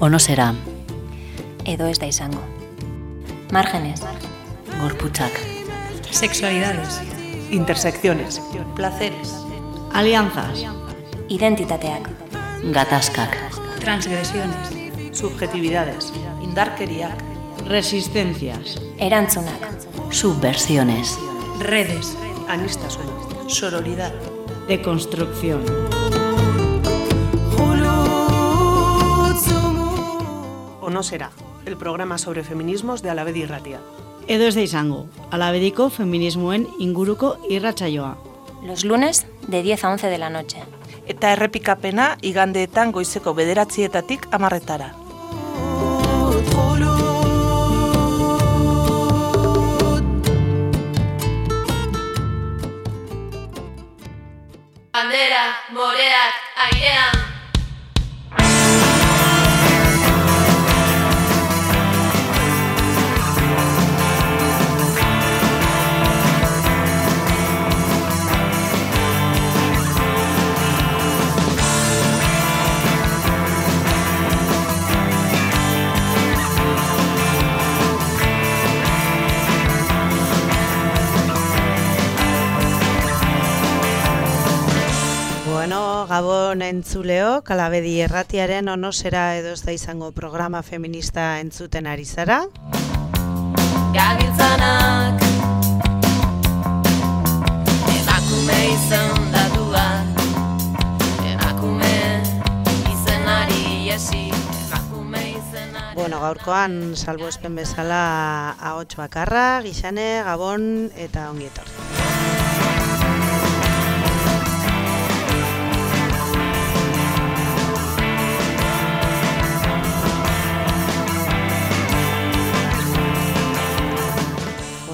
o no será. Edo ez da izango. Márgenes. Gorputzak. Sexualidades. Intersecciones. Placeres. Alianzas. Identitateak. Gatazkak. Transgresiones. Subjetividades. Indarkeriak. Resistencias. Erantzunak. Subversiones. Redes. Anistasun. Sororidad. Deconstrucción. O no será. El programa sobre feminismos de Alavedi Ratia. Edo ez da izango, alabediko feminismoen inguruko irratsaioa. Los lunes de 10 a 11 de la noche. Eta errepikapena igandeetan goizeko bederatzietatik amarretara. Bandera, moreak, airean. Bueno, Gabon entzuleo, kalabedi erratiaren onosera edo ez da izango programa feminista entzuten ari zara. Gabiltzanak Emakume izendatuak Emakume izenari esi Emakume izenari Bueno, gaurkoan salbo espen bezala ahots bakarra, gixane, Gabon eta ongi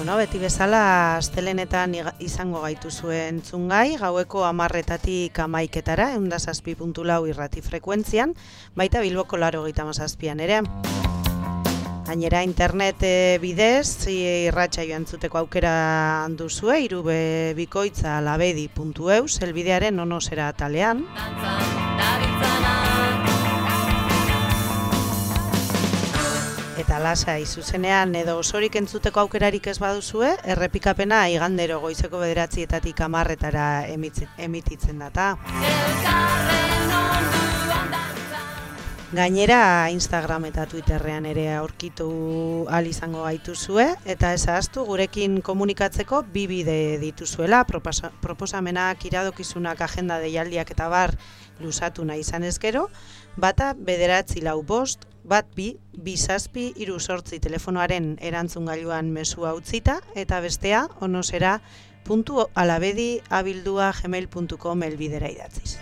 Bueno, beti bezala astelenetan izango gaitu zuen zungai, gaueko amarretatik amaiketara, eunda zazpi puntu lau irrati frekuentzian, baita bilboko laro gita mazazpian ere. Gainera internet eh, bidez, irratxa joan zuteko aukera duzue, irube bikoitza labedi.eus, elbidearen onosera talean. Dantzan Eta lasai, zuzenean edo osorik entzuteko aukerarik ez baduzue, errepikapena igandero goizeko bederatzietatik amarretara emititzen data. Gainera Instagram eta Twitterrean ere aurkitu al izango gaituzue eta ez ahaztu gurekin komunikatzeko bi bide dituzuela proposa- proposamenak, iradokizunak, agenda deialdiak eta bar luzatu nahi izan ezkero, bata bederatzi lau bost, bat bi, bi zazpi, iru sortzi telefonoaren erantzungailuan mesua utzita eta bestea onosera puntu alabedi abildua gmail.com elbidera idatziz.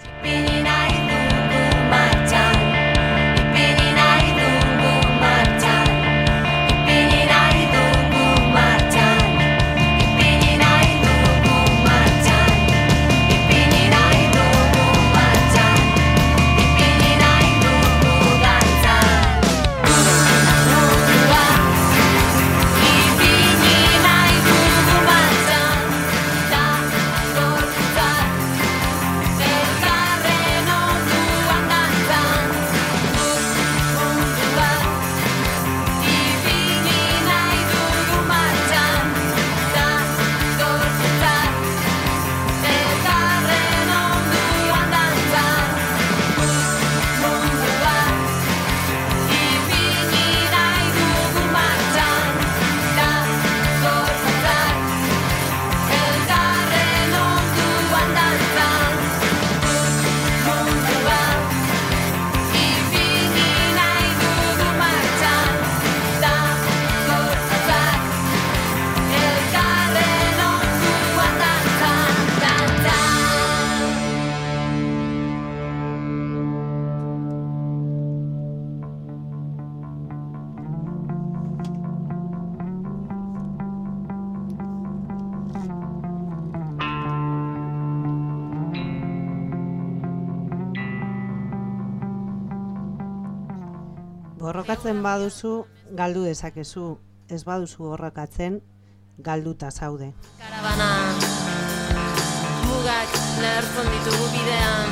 Borrokatzen baduzu, galdu dezakezu. Ez baduzu borrokatzen, galduta zaude. Karabana Mugak lehertzen ditugu bidean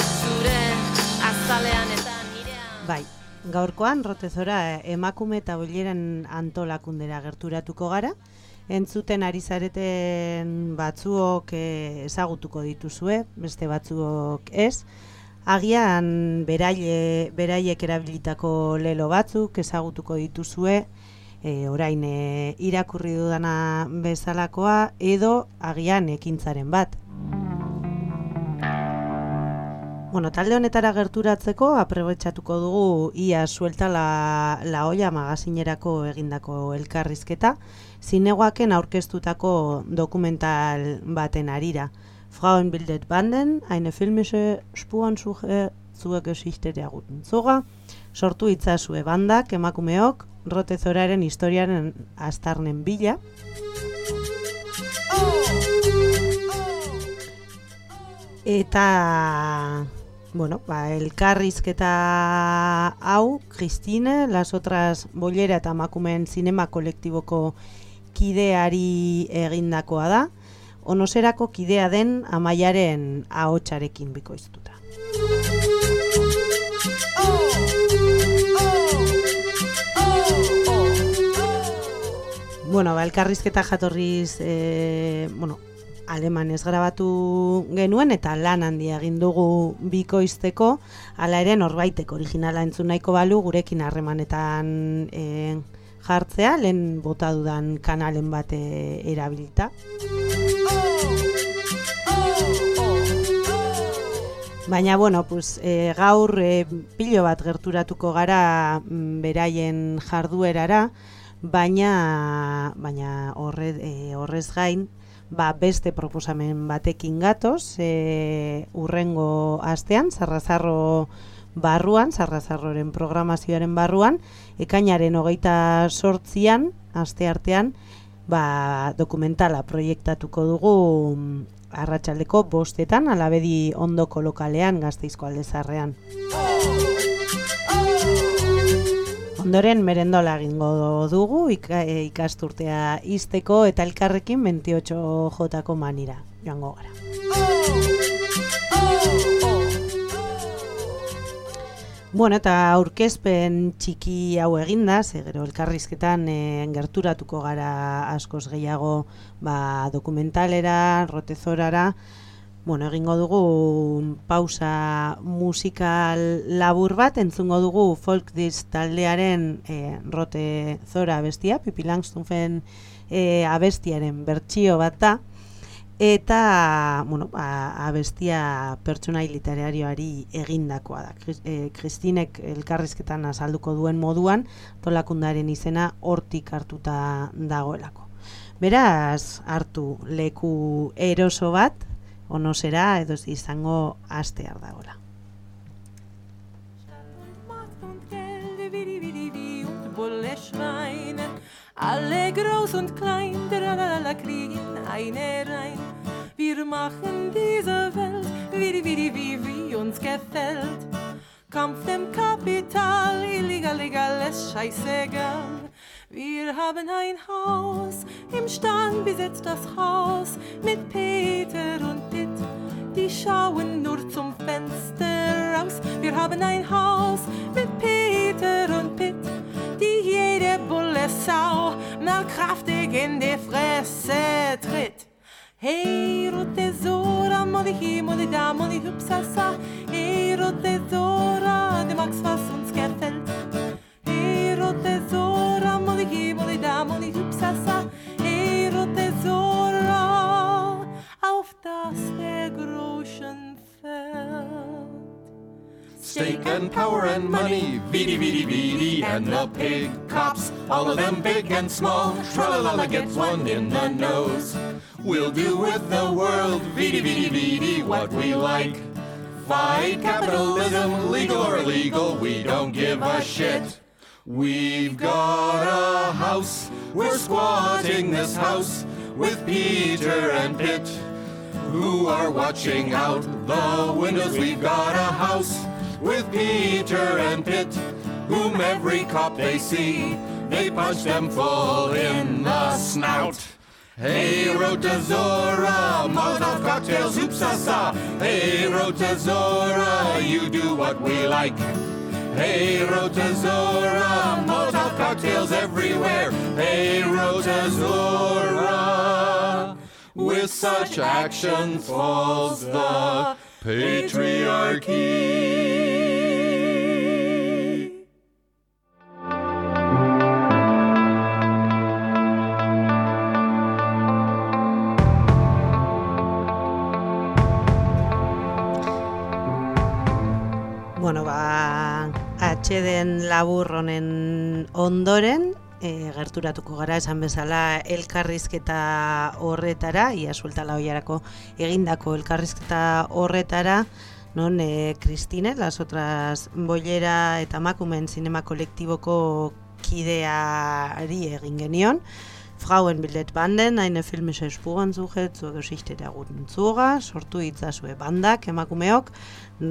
Zure azalean eta nirean Bai, gaurkoan rotezora emakume eta boileren antolakundera gerturatuko gara. Entzuten ari zareten batzuok eh, ezagutuko dituzue, beste batzuok ez. Agian beraie, beraiek erabilitako lelo batzuk ezagutuko dituzue, e, orain e, irakurri dudana bezalakoa, edo agian ekintzaren bat. Bueno, talde honetara gerturatzeko aprobetxatuko dugu ia suelta la, la olla magazinerako egindako elkarrizketa, zinegoaken aurkeztutako dokumental baten arira. Frauenbildet Banden, eine filmische Spurensuche zur Geschichte der guten Zora, sortu itzazue bandak, emakumeok, rote zoraren historiaren astarnen bila. Eta, bueno, ba, elkarrizketa hau, Christine, las otras bollera eta emakumeen zinema kolektiboko kideari egindakoa da, onoserako kidea den amaiaren ahotsarekin bikoiztuta. Bueno, ba, elkarrizketa jatorriz, e, bueno, alemanez grabatu genuen eta lan handia egin dugu bikoizteko, hala ere norbaitek originala entzun nahiko balu gurekin harremanetan e, jartzea, lehen bota dudan kanalen bate erabilita. Baina, bueno, pues, e, gaur e, pilo bat gerturatuko gara mm, beraien jarduerara, baina, baina horre, e, horrez gain, ba, beste proposamen batekin gatoz, e, urrengo astean, zarrazarro barruan, zarrazarroren programazioaren barruan, ekainaren hogeita sortzian, aste artean, ba, dokumentala proiektatuko dugu mm, arratsaldeko bostetan, alabedi ondoko lokalean gazteizko aldezarrean. Ondoren merendola egingo dugu e, ikasturtea izteko eta elkarrekin 28 jotako manira joango gara. Bueno, eta aurkezpen txiki hau eginda, ze gero elkarrizketan e, gerturatuko gara askoz gehiago ba, dokumentalera, rotezorara, Bueno, egingo dugu pausa musikal labur bat, entzungo dugu folk disc taldearen e, rote zora abestia, Pipi Langstufen e, abestiaren bertsio bat da, eta bueno, ba, abestia pertsonai literarioari egindakoa da. Kris- e, Kristinek elkarrizketan azalduko duen moduan, tolakundaren izena hortik hartuta dagoelako. Beraz, hartu leku eroso bat, ono zera edo izango astear dagoela. Macht Alle groß und klein, tralala kriegen eine rein. Wir machen diese Welt, wie, wie, wie, wie uns gefällt. Kampf dem Kapital, illegal, legal, ist scheißegal. Wir haben ein Haus, im Stand besetzt das Haus mit Peter und Pitt. Die schauen nur zum Fenster raus. Wir haben ein Haus mit Peter und Pitt, die jede Bulle Sau mal kraftig in die Fresse tritt. Hey, rote Zora, modi hi, modi da, modi hupsasa. Hey, rote Zora, du magst, was uns gefällt. Hey, rote Zora, modi hi, modi da, modi hupsasa. Hey, rote Zora, auf das der. Stake and power and money, vidi vidi vidi, and the pig cops, all of them big and small. Tralalala gets one in the nose. We'll do with the world, vidi vidi vidi, what we like. Fight capitalism, legal or illegal, we don't give a shit. We've got a house, we're squatting this house with Peter and Pitt who are watching out the windows. We've got a house with Peter and Pitt, whom every cop they see, they punch them full in the snout. Hey, Rotazora, Molotov cocktails, hoopsasa. Hey, Rotazora, you do what we like. Hey, Rotazora, Molotov cocktails everywhere. Hey, Rotazora. With such action falls the patriarchy. Bueno, ba, atxeden labur honen ondoren, e, gerturatuko gara esan bezala elkarrizketa horretara, ia sueltala hoiarako egindako elkarrizketa horretara, non e, Kristine, las otras bollera eta makumen zinema kolektiboko kideari egin genion, Frauenbildet Banden, eine filmische Spurensuche zur Geschichte der Roten Zora, sortu itzazue bandak, emakumeok,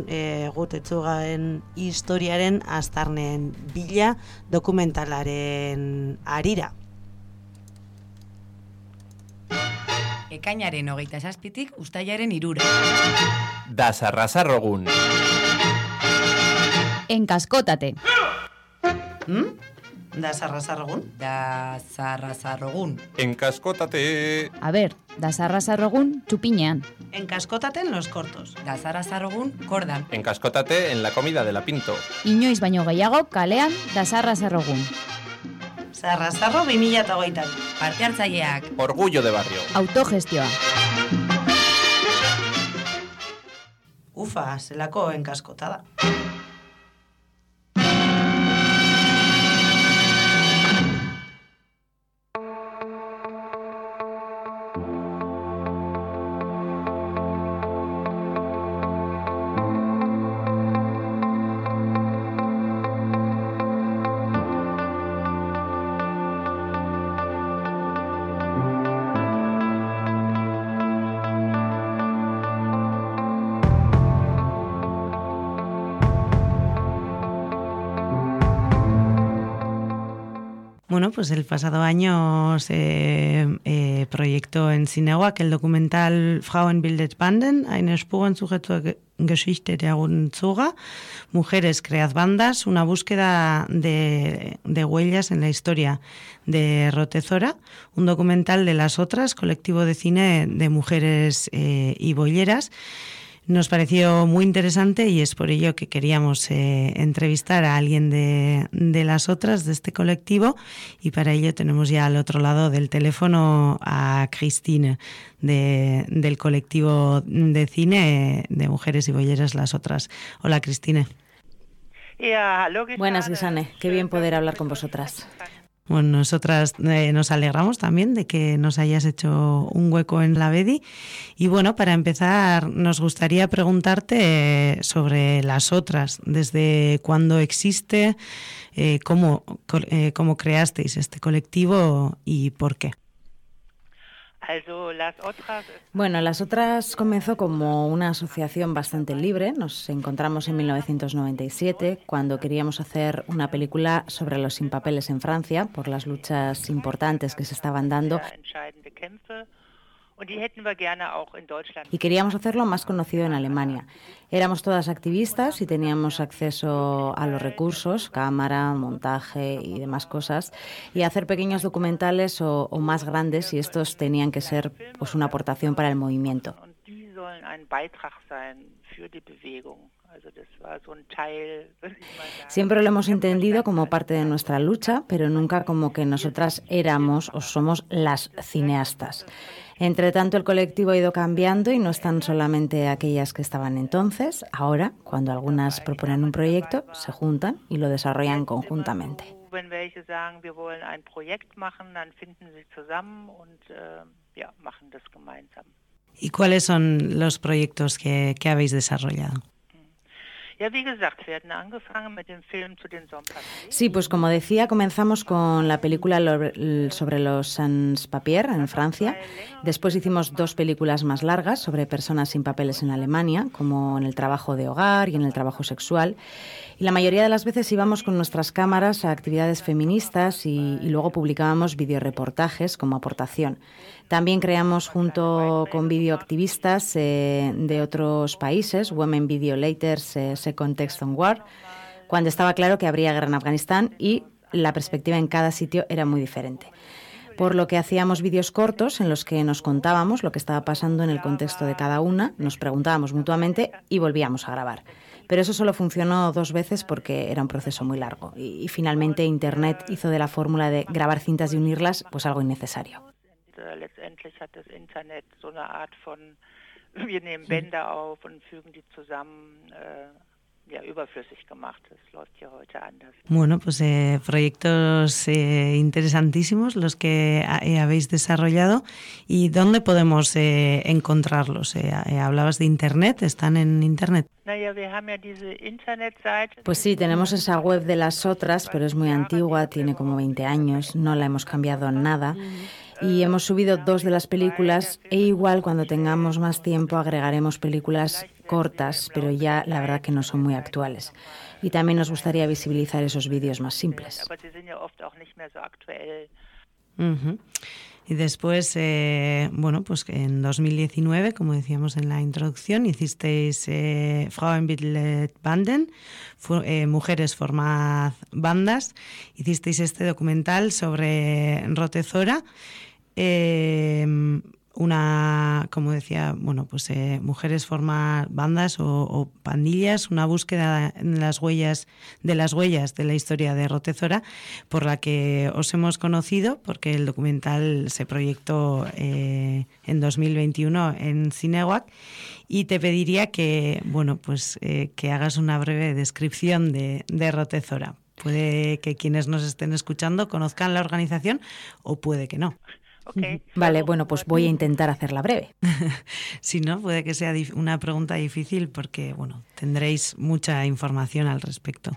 e, Rote Zoraren historiaren aztarneen bila dokumentalaren arira. Ekainaren hogeita zazpitik ustailaren irura. Da zarrazarrogun. Enkaskotate. Hmm? Da zarrazarrogun? Da zarrazarrogun. Enkaskotate. A ber, da zarrazarrogun txupinean. Enkaskotaten los cortos. Da zarrazarrogun kordan. Enkaskotate en la comida de la pinto. Inoiz baino gehiago kalean da zarrazarrogun. Zarrazarro 2008. Parte hartzaileak. Orgullo de barrio. Autogestioa. Ufa, zelako enkaskotada. Pues el pasado año se eh, proyectó en Cineguac el documental Frauenbildet Banden, eine Spurensuche zur Ge- Geschichte der Roten Zora, Mujeres cread bandas, una búsqueda de, de huellas en la historia de Rotezora, un documental de las otras, colectivo de cine de mujeres eh, y bolleras, nos pareció muy interesante y es por ello que queríamos eh, entrevistar a alguien de, de, las otras, de este colectivo, y para ello tenemos ya al otro lado del teléfono a Cristina, de, del colectivo de cine de mujeres y bolleras Las Otras. Hola, Cristina. Buenas, Gisane. Qué bien poder hablar con vosotras. Bueno, nosotras eh, nos alegramos también de que nos hayas hecho un hueco en la BEDI. Y bueno, para empezar, nos gustaría preguntarte eh, sobre las otras, desde cuándo existe, eh, cómo, cómo creasteis este colectivo y por qué. Bueno, las otras comenzó como una asociación bastante libre. Nos encontramos en 1997 cuando queríamos hacer una película sobre los sin papeles en Francia por las luchas importantes que se estaban dando. Y queríamos hacerlo más conocido en Alemania. Éramos todas activistas y teníamos acceso a los recursos, cámara, montaje y demás cosas, y hacer pequeños documentales o, o más grandes y estos tenían que ser pues, una aportación para el movimiento. Siempre lo hemos entendido como parte de nuestra lucha, pero nunca como que nosotras éramos o somos las cineastas. Entre tanto, el colectivo ha ido cambiando y no están solamente aquellas que estaban entonces. Ahora, cuando algunas proponen un proyecto, se juntan y lo desarrollan conjuntamente. Äh. ¿Y cuáles son los proyectos que, que habéis desarrollado? Sí, pues como decía, comenzamos con la película sobre los sans-papiers en Francia. Después hicimos dos películas más largas sobre personas sin papeles en Alemania, como en el trabajo de hogar y en el trabajo sexual. Y la mayoría de las veces íbamos con nuestras cámaras a actividades feministas y, y luego publicábamos videoreportajes como aportación. También creamos junto con videoactivistas eh, de otros países, Women Video Laters, eh, Second Text on War, cuando estaba claro que habría guerra en Afganistán y la perspectiva en cada sitio era muy diferente. Por lo que hacíamos vídeos cortos en los que nos contábamos lo que estaba pasando en el contexto de cada una, nos preguntábamos mutuamente y volvíamos a grabar. Pero eso solo funcionó dos veces porque era un proceso muy largo y, y finalmente Internet hizo de la fórmula de grabar cintas y unirlas pues algo innecesario. Letztendlich hat das Internet so eine Art von, wir nehmen Bänder auf und fügen die zusammen, äh, ja, überflüssig gemacht. Das läuft ja heute anders. Bueno, pues eh, proyectos eh, interesantísimos los que ha- eh, habéis desarrollado. ¿Y dónde podemos eh, encontrarlos? Eh, eh, hablabas de Internet, ¿están en Internet? Pues sí, tenemos esa web de las otras, pero es muy antigua, tiene como 20 años, no la hemos cambiado nada. Y hemos subido dos de las películas e igual cuando tengamos más tiempo agregaremos películas cortas, pero ya la verdad que no son muy actuales. Y también nos gustaría visibilizar esos vídeos más simples. Aber die Y después, eh, bueno, pues en 2019, como decíamos en la introducción, hicisteis eh, Banden, eh, Mujeres Formad Bandas, hicisteis este documental sobre Rotezora, eh, una, como decía, bueno, pues eh, mujeres forman bandas o, pandillas, una búsqueda en las huellas de las huellas de la historia de Rotezora, por la que os hemos conocido, porque el documental se proyectó eh, en 2021 en Cinewac, y te pediría que, bueno, pues eh, que hagas una breve descripción de, de Rotezora. Puede que quienes nos estén escuchando conozcan la organización o puede que no. Vale, bueno, pues voy a intentar hacerla breve. Si no, puede que sea una pregunta difícil porque, bueno, tendréis mucha información al respecto.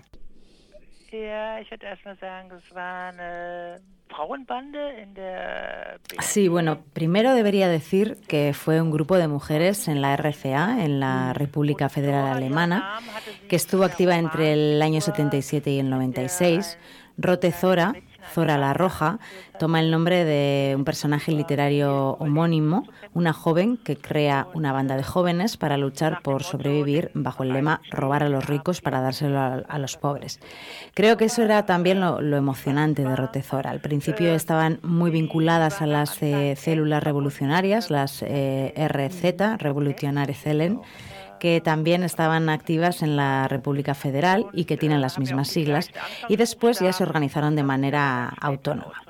Sí, bueno, primero debería decir que fue un grupo de mujeres en la RFA, en la República Federal Alemana, que estuvo activa entre el año 77 y el 96. Rote Zora, Zora la Roja, toma el nombre de un personaje literario homónimo, una joven que crea una banda de jóvenes para luchar por sobrevivir bajo el lema robar a los ricos para dárselo a, los pobres. Creo que eso era también lo, lo emocionante de Rotezora. Al principio estaban muy vinculadas a las eh, células revolucionarias, las eh, RZ, Revolutionary Zellen, que también estaban activas en la República Federal y que tienen las mismas siglas, y después ya se organizaron de manera autónoma.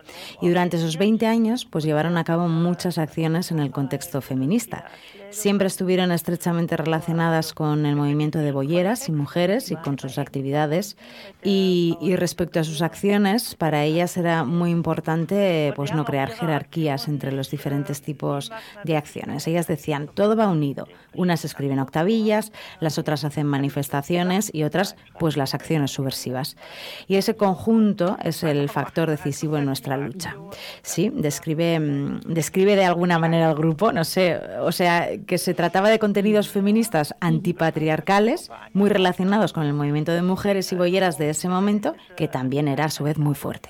Y durante esos 20 años, pues llevaron a cabo muchas acciones en el contexto feminista. Siempre estuvieron estrechamente relacionadas con el movimiento de boyeras y mujeres y con sus actividades. Y, respecto a sus acciones, para ellas era muy importante pues no crear jerarquías entre los diferentes tipos de acciones. Ellas decían, todo va unido. Unas escriben octavillas, las otras hacen manifestaciones y otras pues las acciones subversivas. Y ese conjunto es el factor decisivo en nuestra lucha. Sí, describe, mm, describe de alguna manera el grupo, no sé, o sea, que se trataba de contenidos feministas antipatriarcales, muy relacionados con el movimiento de mujeres y boyeras de ese momento, que también era a su vez muy fuerte.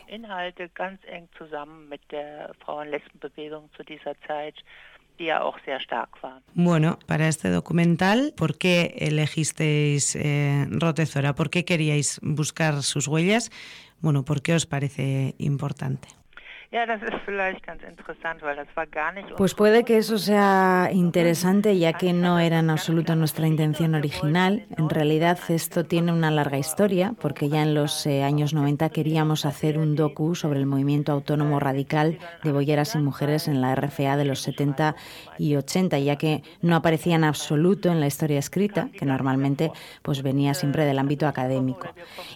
Bueno, para este documental, ¿por qué elegisteis eh, Rotezora? ¿Por qué queríais buscar sus huellas? Bueno, ¿por qué os parece importante? Pues puede que eso sea interesante, ya que no era en absoluto nuestra intención original. En realidad esto tiene una larga historia, porque ya en los eh, años 90 queríamos hacer un docu sobre el movimiento autónomo radical de boyeras y mujeres en la RFA de los 70 y 80, ya que no aparecía en absoluto en la historia escrita, que normalmente pues venía siempre del ámbito académico.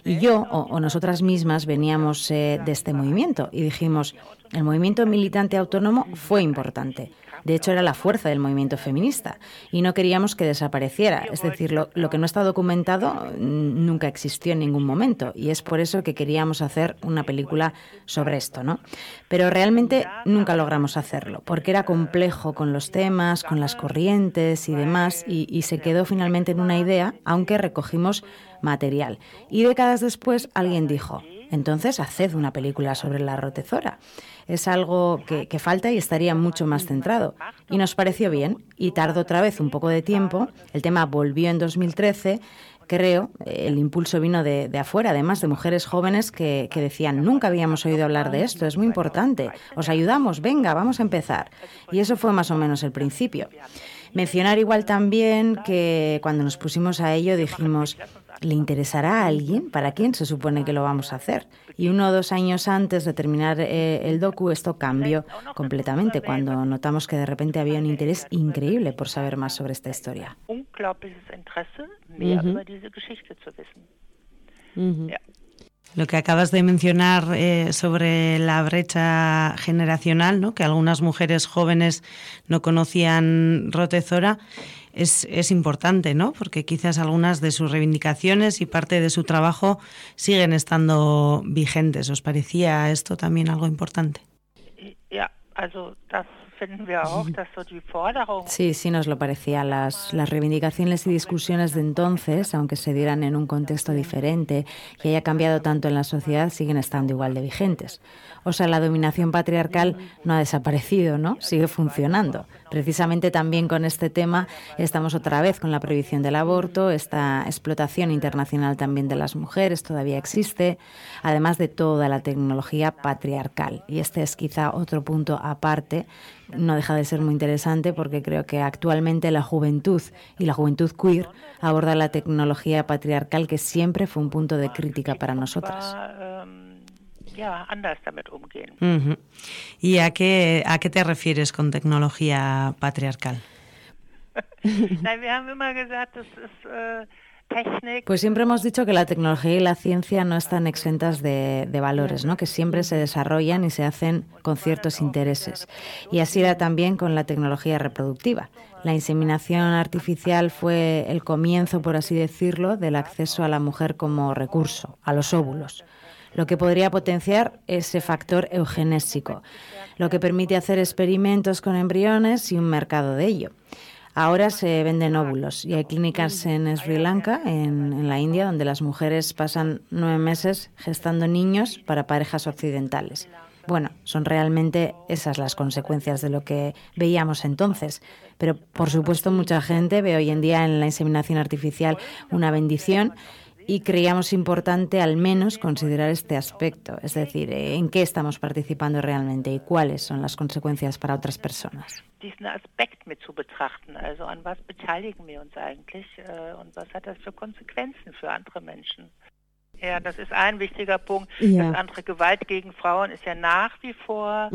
Y yo o, o nosotras mismas veníamos eh, de este movimiento y dijimos, el movimiento militante autónomo fue importante. De hecho, era la fuerza del movimiento feminista y no queríamos que desapareciera. Es decir, lo, que no está documentado mm, nunca existió en ningún momento y es por eso que queríamos hacer una película sobre esto, ¿no? Pero realmente nunca logramos hacerlo porque era complejo con los temas, con las corrientes y demás y se quedó finalmente en una idea, aunque recogimos material. Y décadas después alguien dijo, entonces haced una película sobre la rotezora. Es algo que, falta y estaría mucho más centrado. Y nos pareció bien, y tardó otra vez un poco de tiempo. El tema volvió en 2013 creo, el impulso vino de, afuera, además de mujeres jóvenes que, decían, nunca habíamos oído hablar de esto, es muy importante, os ayudamos, venga, vamos a empezar. Y eso fue más o menos el principio. Mencionar igual también que cuando nos pusimos a ello dijimos, ¿le interesará a alguien? ¿Para quién se supone que lo vamos a hacer? Y uno o dos años antes de terminar eh, el docu esto cambió completamente cuando notamos que de repente había un interés increíble por saber más sobre esta historia. Lo que acabas de mencionar eh, sobre la brecha generacional, ¿no? que algunas mujeres jóvenes no conocían Rotezora, es, es, importante, ¿no? Porque quizás algunas de sus reivindicaciones y parte de su trabajo siguen estando vigentes. ¿Os parecía esto también algo importante? Sí, sí nos lo parecía. Las, las reivindicaciones y discusiones de entonces, aunque se dieran en un contexto diferente y haya cambiado tanto en la sociedad, siguen estando igual de vigentes. O sea, la dominación patriarcal no ha desaparecido, ¿no? Sigue funcionando. Precisamente también con este tema estamos otra vez con la prohibición del aborto, esta explotación internacional también de las mujeres todavía existe, además de toda la tecnología patriarcal. Y este es quizá otro punto aparte, no deja de ser muy interesante porque creo que actualmente la juventud y la juventud queer aborda la tecnología patriarcal que siempre fue un punto de crítica para nosotras. Ja, anders damit umgehen. -huh. ¿Y a qué, a qué te refieres con tecnología patriarcal? Nein, wir haben immer gesagt, das ist äh. Pues siempre hemos dicho que la tecnología y la ciencia no están exentas de, de, valores, ¿no? que siempre se desarrollan y se hacen con ciertos intereses. Y así era también con la tecnología reproductiva. La inseminación artificial fue el comienzo, por así decirlo, del acceso a la mujer como recurso, a los óvulos lo que podría potenciar ese factor eugenésico, lo que permite hacer experimentos con embriones y un mercado de ello. Ahora se venden óvulos y hay clínicas en Sri Lanka, en, en, la India, donde las mujeres pasan nueve meses gestando niños para parejas occidentales. Bueno, son realmente esas las consecuencias de lo que veíamos entonces. Pero, por supuesto, mucha gente ve hoy en día en la inseminación artificial una bendición y creíamos importante al menos considerar este aspecto, es decir, en qué estamos participando realmente y cuáles son las consecuencias para otras personas. Ja, das ist ein wichtiger Punkt. Ja. Das andere Gewalt gegen Frauen ist ja nach wie vor.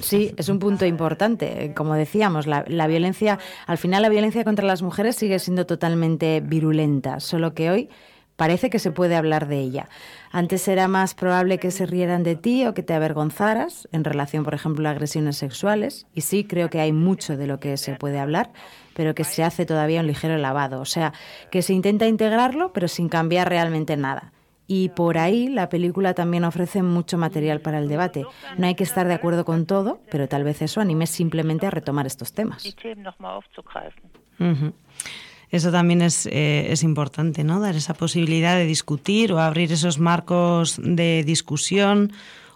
Sí, es un punto importante. Como decíamos, la, la, violencia, al final la violencia contra las mujeres sigue siendo totalmente virulenta, solo que hoy parece que se puede hablar de ella. Antes era más probable que se rieran de ti o que te avergonzaras en relación, por ejemplo, a agresiones sexuales. Y sí, creo que hay mucho de lo que se puede hablar, pero que se hace todavía un ligero lavado. O sea, que se intenta integrarlo, pero sin cambiar realmente nada. Y por ahí la película también ofrece mucho material para el debate. No hay que estar de acuerdo con todo, pero tal vez eso anime simplemente a retomar estos temas. Uh -huh. Eso también es, eh, es importante, ¿no? Dar esa posibilidad de discutir o abrir esos marcos de discusión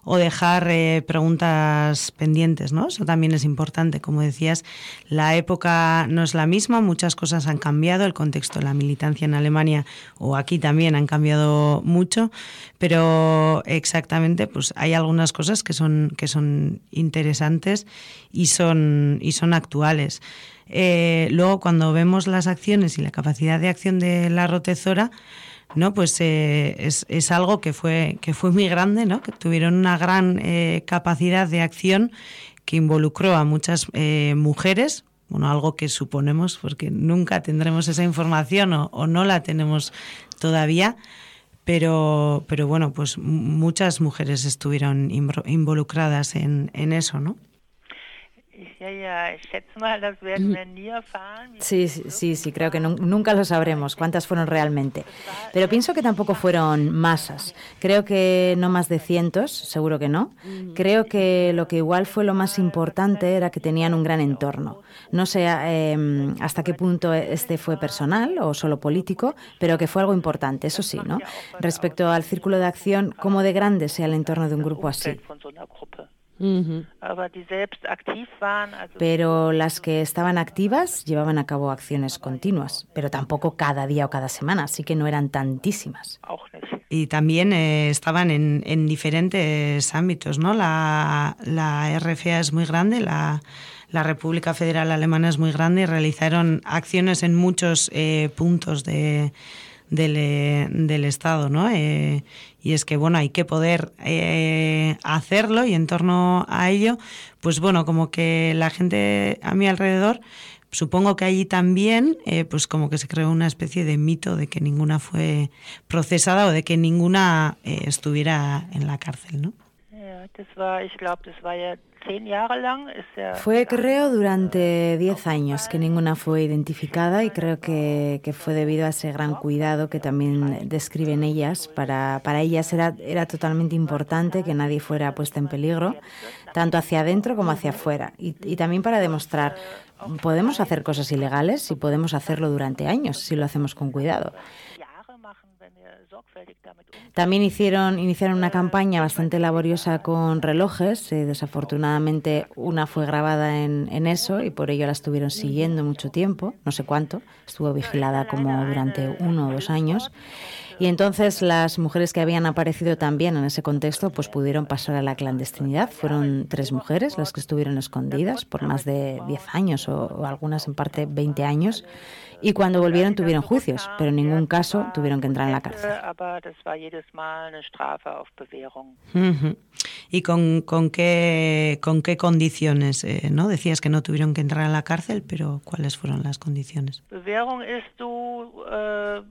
o dejar eh, preguntas pendientes, ¿no? Eso también es importante. Como decías, la época no es la misma, muchas cosas han cambiado, el contexto de la militancia en Alemania o aquí también han cambiado mucho, pero exactamente, pues hay algunas cosas que son, que son interesantes y son, y son actuales. Eh, luego, cuando vemos las acciones y la capacidad de acción de la rotezora, ¿no? Pues eh, es, algo que fue, que fue muy grande, ¿no? Que tuvieron una gran eh, capacidad de acción que involucró a muchas mujeres, bueno, algo que suponemos, porque nunca tendremos esa información o, o no la tenemos todavía, pero, pero bueno, pues muchas mujeres estuvieron involucradas en, en eso, ¿no? Ich, ja, ja, ich schätze mal, das werden wir nie erfahren. Sí, sí, sí, sí, creo que nun- nunca lo sabremos cuántas fueron realmente. Pero pienso que tampoco fueron masas. Creo que no más de cientos, seguro que no. Creo que lo que igual fue lo más importante era que tenían un gran entorno. No sé eh, hasta qué punto este fue personal o solo político, pero que fue algo importante, eso sí, ¿no? Respecto al círculo de acción, cómo de grande sea el entorno de un grupo así. Pero las que estaban activas llevaban a cabo acciones continuas, pero tampoco cada día o cada semana, así que no eran tantísimas. Y también eh, estaban en, en diferentes ámbitos, ¿no? La, la RFA es muy grande, la, la República Federal Alemana es muy grande y realizaron acciones en muchos eh, puntos de, del, eh, del Estado, ¿no? Eh, y es que, bueno, hay que poder eh, hacerlo y en torno a ello, pues bueno, como que la gente a mi alrededor Supongo que allí también, eh, pues como que se creó una especie de mito de que ninguna fue procesada o de que ninguna eh, estuviera en la cárcel, ¿no? Ja Fue, creo, durante 10 años que ninguna fue identificada y creo que, que fue debido a ese gran cuidado que también describen ellas. Para, para ellas era, era totalmente importante que nadie fuera puesta en peligro, tanto hacia adentro como hacia afuera. Y, y también para demostrar, podemos hacer cosas ilegales y podemos hacerlo durante años si lo hacemos con cuidado. Jahre machen, wenn wir sorgfältig damit umgehen. También hicieron, iniciaron una campaña bastante laboriosa con relojes. eh, desafortunadamente una fue grabada en, eso y por ello la estuvieron siguiendo mucho tiempo, no sé cuánto. Estuvo vigilada como durante uno o dos años. Y entonces las mujeres que habían aparecido también en ese contexto pues pudieron pasar a la clandestinidad. Fueron tres mujeres las que estuvieron escondidas por más de 10 años o, o algunas en parte 20 años. Y cuando volvieron tuvieron juicios, pero en ningún caso tuvieron que entrar en la cárcel. ¿Y con, con, qué, con qué condiciones? eh, ¿no? Decías que no tuvieron que entrar a la cárcel, pero ¿cuáles fueron las condiciones? Äh,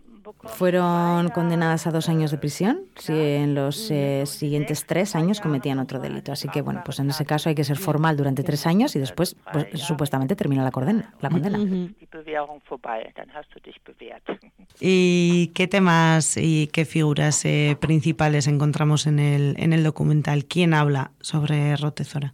Fueron condenadas a dos años de prisión si en los eh, siguientes tres años cometían otro delito. Así que, bueno, pues en ese caso hay que ser formal durante tres años y después, pues, supuestamente, termina la condena. La condena. die Bewährung dann hast du dich bewährt. ¿Y qué temas y qué figuras eh, principales encontramos en el, en el documental? ¿Quién habla sobre Rotezora?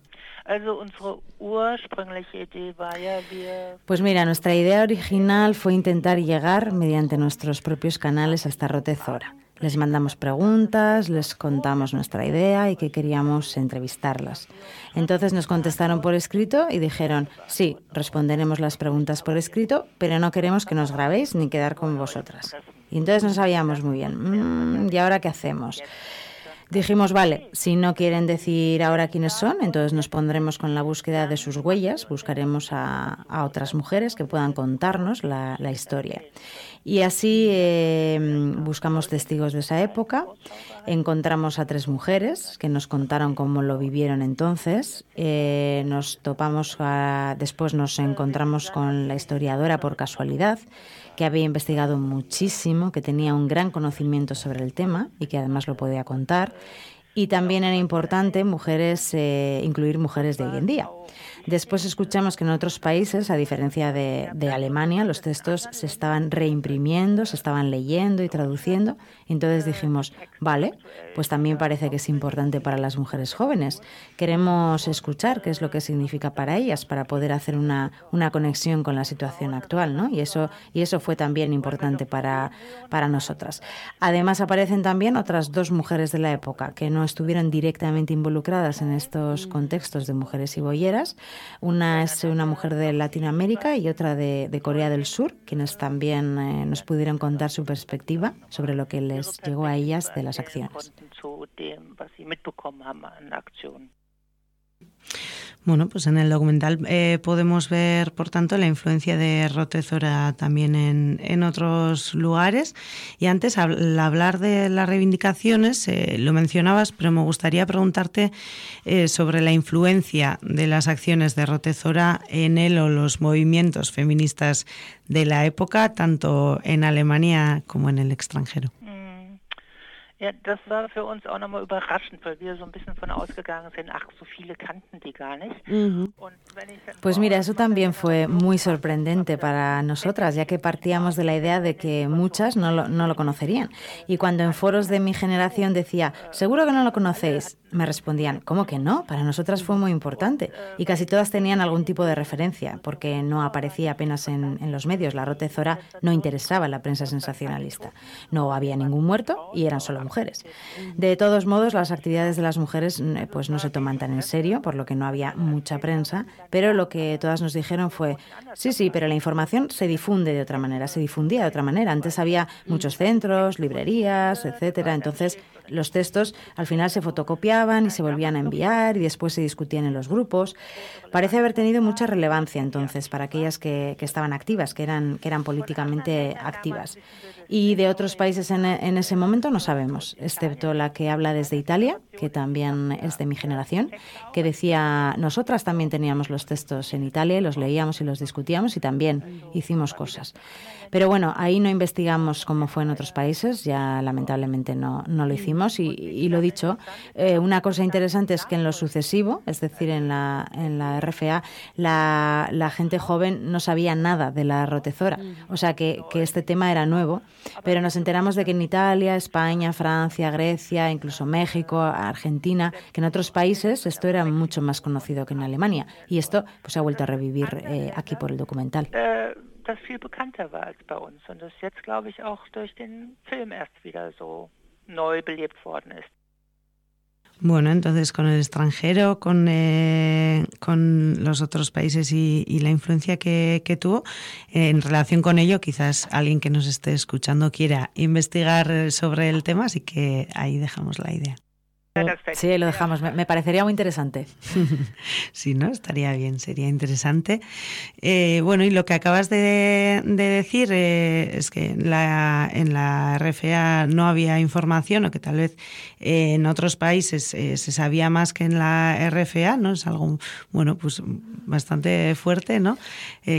Pues mira, nuestra idea original fue intentar llegar mediante nuestros propios canales hasta Rotezora. Les mandamos preguntas, les contamos nuestra idea y que queríamos entrevistarlas. Entonces nos contestaron por escrito y dijeron, sí, responderemos las preguntas por escrito, pero no queremos que nos grabéis ni quedar con vosotras. Y entonces no sabíamos muy bien, "Mm, ¿y ahora qué hacemos? Dijimos, vale, si no quieren decir ahora quiénes son, entonces nos pondremos con la búsqueda de sus huellas, buscaremos a, otras mujeres que puedan contarnos la historia. Y así eh, buscamos testigos de esa época, encontramos a tres mujeres que nos contaron cómo lo vivieron entonces, eh, nos topamos, después nos encontramos con la historiadora por casualidad, que había investigado muchísimo, que tenía un gran conocimiento sobre el tema y que además lo podía contar. Y también era importante mujeres, eh, incluir mujeres de hoy en día. Después escuchamos que en otros países, a diferencia de, Alemania, los textos se estaban reimprimiendo, se estaban leyendo y traduciendo. Entonces dijimos, vale, pues también parece que es importante para las mujeres jóvenes. Queremos escuchar qué es lo que significa para ellas, para poder hacer una, una conexión con la situación actual, ¿no? Y eso, y eso fue también importante para, para nosotras. Además aparecen también otras dos mujeres de la época que no estuvieron directamente involucradas en estos contextos de mujeres y bolleras. Una es una mujer de Latinoamérica y otra de, de Corea del Sur, quienes también eh, nos pudieron contar su perspectiva sobre lo que les llegó a ellas de las acciones. Bueno, pues en el documental eh, podemos ver, por tanto, la influencia de Rotezora también en, en otros lugares. Y antes, al hablar de las reivindicaciones, eh, lo mencionabas, pero me gustaría preguntarte eh, sobre la influencia de las acciones de Rotezora en él o los movimientos feministas de la época, tanto en Alemania como en el extranjero. Ja, das war für uns auch nochmal überraschend, weil wir so ein bisschen von ausgegangen sind, ach, so viele kannten die gar nicht. Pues mira, eso también fue muy sorprendente para nosotras, ya que partíamos de la idea de que muchas no lo, no lo conocerían. Y cuando en foros de mi generación decía, seguro que no lo conocéis, me respondían, ¿cómo que no? Para nosotras fue muy importante. Y casi todas tenían algún tipo de referencia, porque no aparecía apenas en, en los medios. La rotezora no interesaba en la prensa sensacionalista. No había ningún muerto y eran solo mujeres. De todos modos, las actividades de las mujeres pues no se toman tan en serio, por lo que no había mucha prensa, pero lo que todas nos dijeron fue, sí, sí, pero la información se difunde de otra manera, se difundía de otra manera. Antes había muchos centros, librerías, etcétera. Entonces, los textos al final se fotocopiaban y se volvían a enviar y después se discutían en los grupos. Parece haber tenido mucha relevancia entonces para aquellas que, que estaban activas, que eran, que eran políticamente activas. Y de otros países en, en, ese momento no sabemos, excepto la que habla desde Italia, que también es de mi generación, que decía, nosotras también teníamos los textos en Italia, los leíamos y los discutíamos y también hicimos cosas. Pero bueno, ahí no investigamos cómo fue en otros países, ya lamentablemente no, no lo hicimos. Y, lo dicho, eh, una cosa interesante es que en lo sucesivo, es decir, en la, en la RFA, la, gente joven no sabía nada de la rotezora. O sea que, que este tema era nuevo, pero nos enteramos de que en Italia, España, Francia, Grecia, incluso México, Argentina, que en otros países esto era mucho más conocido que en Alemania. Y esto pues ha vuelto a revivir eh, aquí por el documental. Das viel bekannter war als bei uns und das jetzt, glaube ich, auch durch den Film erst wieder so neu belebt worden ist. Bueno, entonces con el extranjero, con, eh, con los otros países y, y la influencia que, que tuvo, eh, en relación con ello, quizás alguien que nos esté escuchando quiera investigar sobre el tema, así que ahí dejamos la idea. Sí, lo dejamos. Me, me parecería muy interesante. sí, ¿no? Estaría bien, sería interesante. Eh, bueno, y lo que acabas de, de decir eh, es que la, en la RFA no había información o que tal vez eh, en otros países se sabía más que en la RFA, ¿no? Es algo, bueno, pues bastante fuerte, ¿no?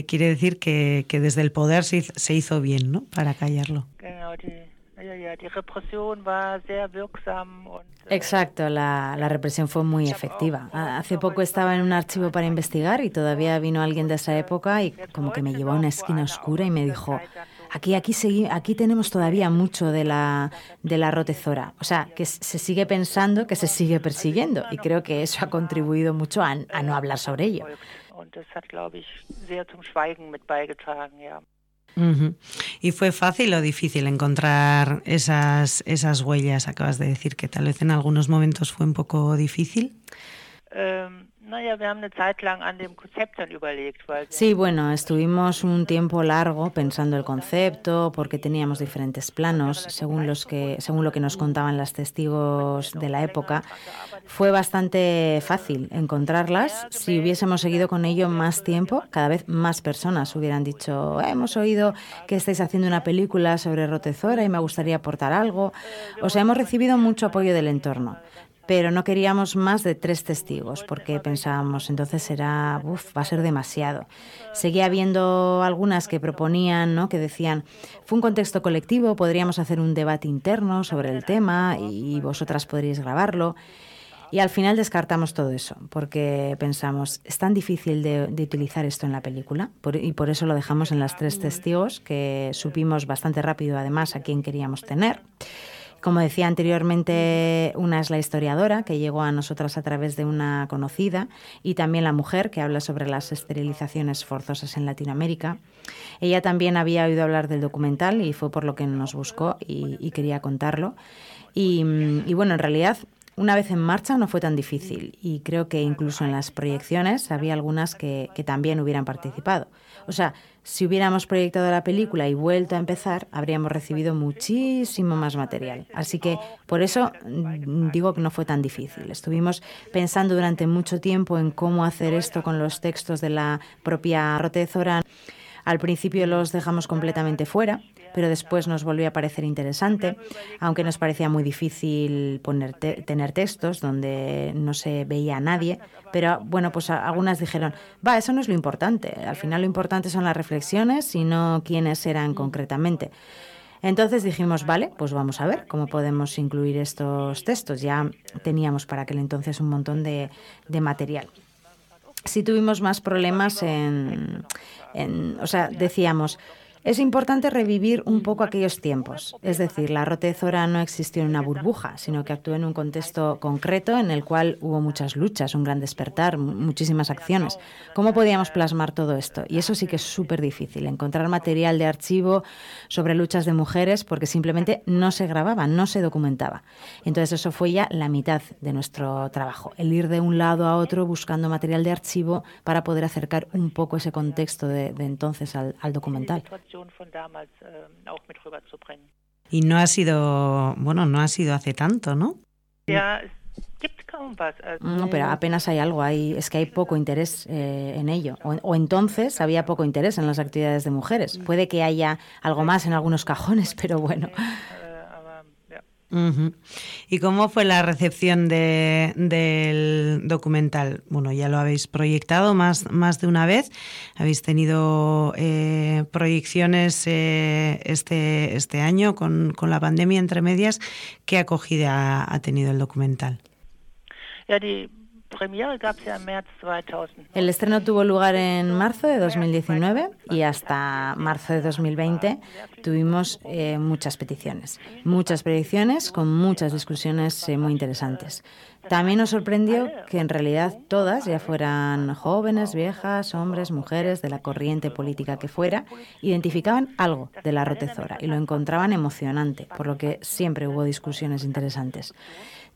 quiere decir que, que, desde el poder se hizo, se hizo bien, ¿no? Para callarlo. Exacto, la, la, represión fue muy efectiva. Hace poco estaba en un archivo para investigar y todavía vino alguien de esa época y como que me llevó a una esquina oscura y me dijo, aquí, aquí, segui aquí tenemos todavía mucho de la, de la rotezora. O sea, que se sigue pensando que se sigue persiguiendo y creo que eso ha contribuido mucho a, a no hablar sobre ello. Uh -huh. ¿Y fue fácil o difícil encontrar esas, esas huellas? Acabas de decir que tal vez en algunos momentos fue un poco difícil. Um. Weil sí, bueno, estuvimos un tiempo largo pensando el concepto porque teníamos diferentes planos según, los que, según lo que nos contaban las testigos de la época. Fue bastante fácil encontrarlas. Si hubiésemos seguido con ello más tiempo, cada vez más personas hubieran dicho, hemos oído que estáis haciendo una película sobre Rotezora y me gustaría aportar algo. O sea, hemos recibido mucho apoyo del entorno pero no queríamos más de tres testigos porque pensábamos entonces será uf, va a ser demasiado. Seguía habiendo algunas que proponían, ¿no? que decían fue un contexto colectivo, podríamos hacer un debate interno sobre el tema y vosotras podríais grabarlo. Y al final descartamos todo eso, porque pensamos, es tan difícil de, utilizar esto en la película, por, y por eso lo dejamos en las tres testigos, que supimos bastante rápido además a quién queríamos tener. Como decía anteriormente, una es la historiadora, que llegó a nosotras a través de una conocida, y también la mujer, que habla sobre las esterilizaciones forzosas en Latinoamérica. Ella también había oído hablar del documental y fue por lo que nos buscó y, quería contarlo. Y bueno, en realidad una vez en marcha no fue tan difícil y creo que incluso en las proyecciones había algunas que, también hubieran participado. O sea, si hubiéramos proyectado la película y vuelto a empezar, habríamos recibido muchísimo más material. Así que por eso digo que no fue tan difícil. Estuvimos pensando durante mucho tiempo en cómo hacer esto con los textos de la propia Rotezora. Al principio los dejamos completamente fuera, pero después nos volvió a parecer interesante, aunque nos parecía muy difícil poner te tener textos donde no se veía a nadie. Pero bueno, pues algunas dijeron, va, eso no es lo importante. Al final lo importante son las reflexiones y no quiénes eran concretamente. Entonces dijimos, vale, pues vamos a ver cómo podemos incluir estos textos. Ya teníamos para aquel entonces un montón de, de material. Sí tuvimos más problemas en, en, o sea, decíamos, es importante revivir un poco aquellos tiempos. Es decir, la rotezora no existió en una burbuja, sino que actuó en un contexto concreto en el cual hubo muchas luchas, un gran despertar, muchísimas acciones. ¿Cómo podíamos plasmar todo esto? Y eso sí que es súper difícil, encontrar material de archivo sobre luchas de mujeres porque simplemente no se grababa, no se documentaba. Entonces eso fue ya la mitad de nuestro trabajo, el ir de un lado a otro buscando material de archivo para poder acercar un poco ese contexto de, de entonces al, al documental. Y no ha sido, bueno, no ha sido hace tanto, ¿no? No, pero apenas hay algo, hay, es que hay poco interés eh, en ello. O, o, entonces había poco interés en las actividades de mujeres. Puede que haya algo más en algunos cajones, pero bueno. ¿Y cómo fue la recepción de, del documental? Bueno, ya lo habéis proyectado más, más de una vez. Habéis tenido eh, proyecciones eh, este, este año con, con, la pandemia entre medias. ¿Qué acogida ha, tenido el documental? Premiere gab es ja im März 2000. El estreno tuvo lugar en marzo de 2019 y hasta marzo de 2020 tuvimos eh, muchas peticiones, muchas predicciones con muchas discusiones eh, muy interesantes. También nos sorprendió que en realidad todas, ya fueran jóvenes, viejas, hombres, mujeres, de la corriente política que fuera, identificaban algo de la rotezora y lo encontraban emocionante, por lo que siempre hubo discusiones interesantes.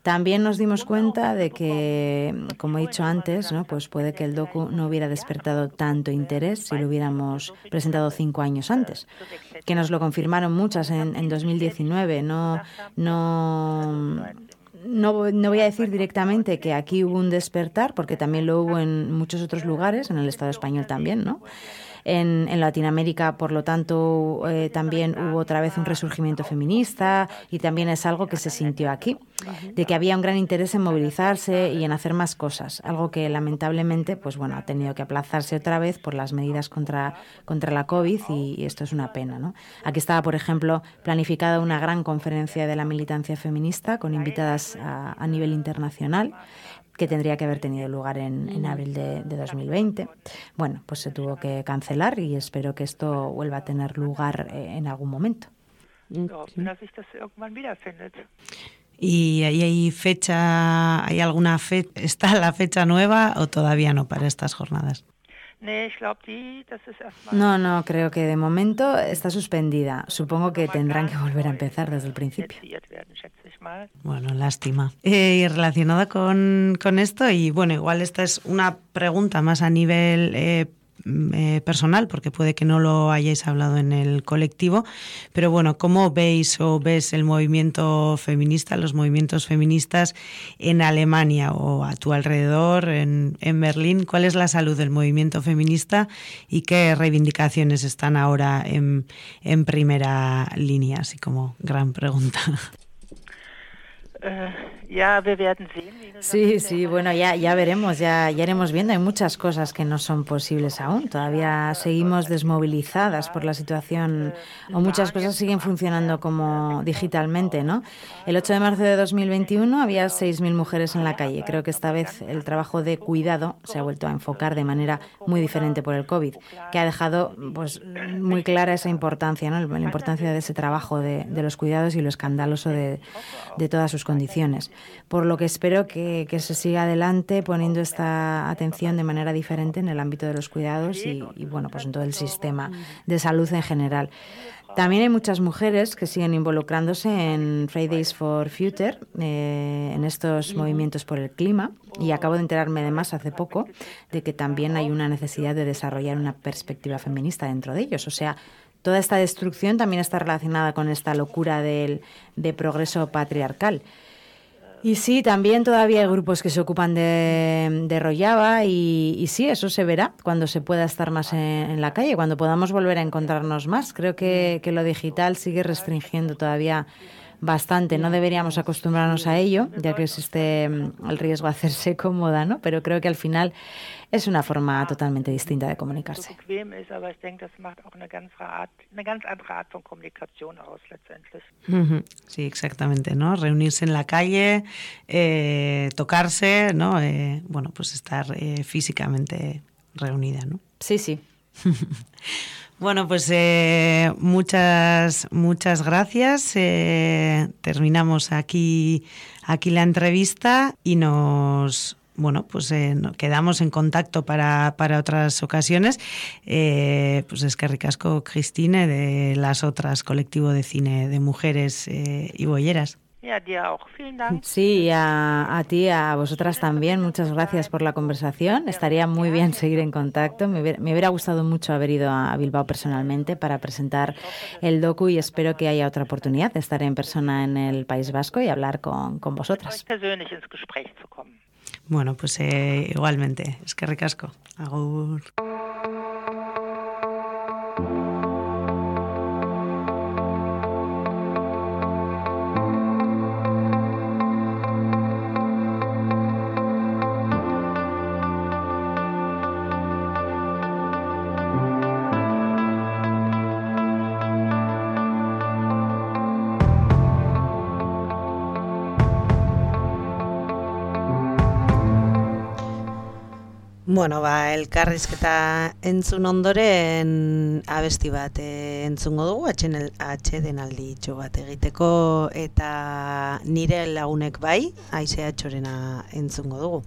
También nos dimos cuenta de que, como he dicho antes, ¿no? pues puede que el docu no hubiera despertado tanto interés si lo hubiéramos presentado cinco años antes, que nos lo confirmaron muchas en, en 2019. No, no, no, no, voy a decir directamente que aquí hubo un despertar, porque también lo hubo en muchos otros lugares, en el Estado español también, ¿no? En, en Latinoamérica, por lo tanto, eh, también hubo otra vez un resurgimiento feminista y también es algo que se sintió aquí, de que había un gran interés en movilizarse y en hacer más cosas, algo que lamentablemente, pues bueno, ha tenido que aplazarse otra vez por las medidas contra, contra la COVID y, esto es una pena, ¿no? Aquí estaba, por ejemplo, planificada una gran conferencia de la militancia feminista con invitadas a nivel internacional que tendría que haber tenido lugar en, en abril de, de, 2020. Bueno, pues se tuvo que cancelar y espero que esto vuelva a tener lugar eh, en algún momento. ¿Y ahí hay fecha, hay alguna fecha, está la fecha nueva o todavía no para estas jornadas? No, no, creo que de momento está suspendida. Supongo que tendrán que volver a empezar desde el principio. Bueno, lástima. Eh, y relacionada con, con, esto, y bueno, igual esta es una pregunta más a nivel eh, eh, personal, porque puede que no lo hayáis hablado en el colectivo, pero bueno, ¿cómo veis o ves el movimiento feminista, los movimientos feministas en Alemania o a tu alrededor, en, en Berlín? ¿Cuál es la salud del movimiento feminista y qué reivindicaciones están ahora en, en primera línea? Así como gran pregunta. Sí, sí, bueno, ya, ya veremos, ya, ya iremos viendo. Hay muchas cosas que no son posibles aún. Todavía seguimos desmovilizadas por la situación o muchas cosas siguen funcionando como digitalmente, ¿no? El 8 de marzo de 2021 había 6.000 mujeres en la calle. Creo que esta vez el trabajo de cuidado se ha vuelto a enfocar de manera muy diferente por el COVID, que ha dejado pues, muy clara esa importancia, ¿no? La importancia de ese trabajo de, de los cuidados y lo escandaloso de, de todas sus condiciones. Por lo que espero que, se siga adelante poniendo esta atención de manera diferente en el ámbito de los cuidados y, y, bueno, pues en todo el sistema de salud en general. También hay muchas mujeres que siguen involucrándose en Fridays for Future, eh, en estos movimientos por el clima, y acabo de enterarme además hace poco de que también hay una necesidad de desarrollar una perspectiva feminista dentro de ellos. O sea, toda esta destrucción también está relacionada con esta locura del, de progreso patriarcal. Y sí, también todavía hay grupos que se ocupan de, de Rollaba y, y, sí, eso se verá cuando se pueda estar más en, en, la calle, cuando podamos volver a encontrarnos más. Creo que, que lo digital sigue restringiendo todavía bastante. No deberíamos acostumbrarnos a ello, ya que existe mm, el riesgo de hacerse cómoda, ¿no? Pero creo que al final es una forma totalmente distinta de comunicarse. Sí, exactamente, ¿no? Reunirse en la calle, eh, tocarse, ¿no? Eh, bueno, pues estar eh, físicamente reunida, ¿no? Sí, sí. Bueno, pues eh, muchas, muchas gracias. Eh, terminamos aquí, aquí la entrevista y nos, bueno, pues eh, quedamos en contacto para, para otras ocasiones. Eh, pues es que ricasco, Cristine, de las otras colectivo de cine de mujeres eh, y bolleras. Ja, dir auch. Vielen Dank. Sí, y a, a ti, a vosotras también, muchas gracias por la conversación. Estaría muy bien seguir en contacto. Me hubiera, me hubiera gustado mucho haber ido a Bilbao personalmente para presentar el docu y espero que haya otra oportunidad de estar en persona en el País Vasco y hablar con, con vosotras. Bueno, pues eh, igualmente, es que ricasco. Agur. Bueno, ba, elkarrizketa entzun ondoren abesti bat eh, entzungo dugu, atxeden alditxo bat egiteko eta nire lagunek bai, aizea txorena entzungo dugu.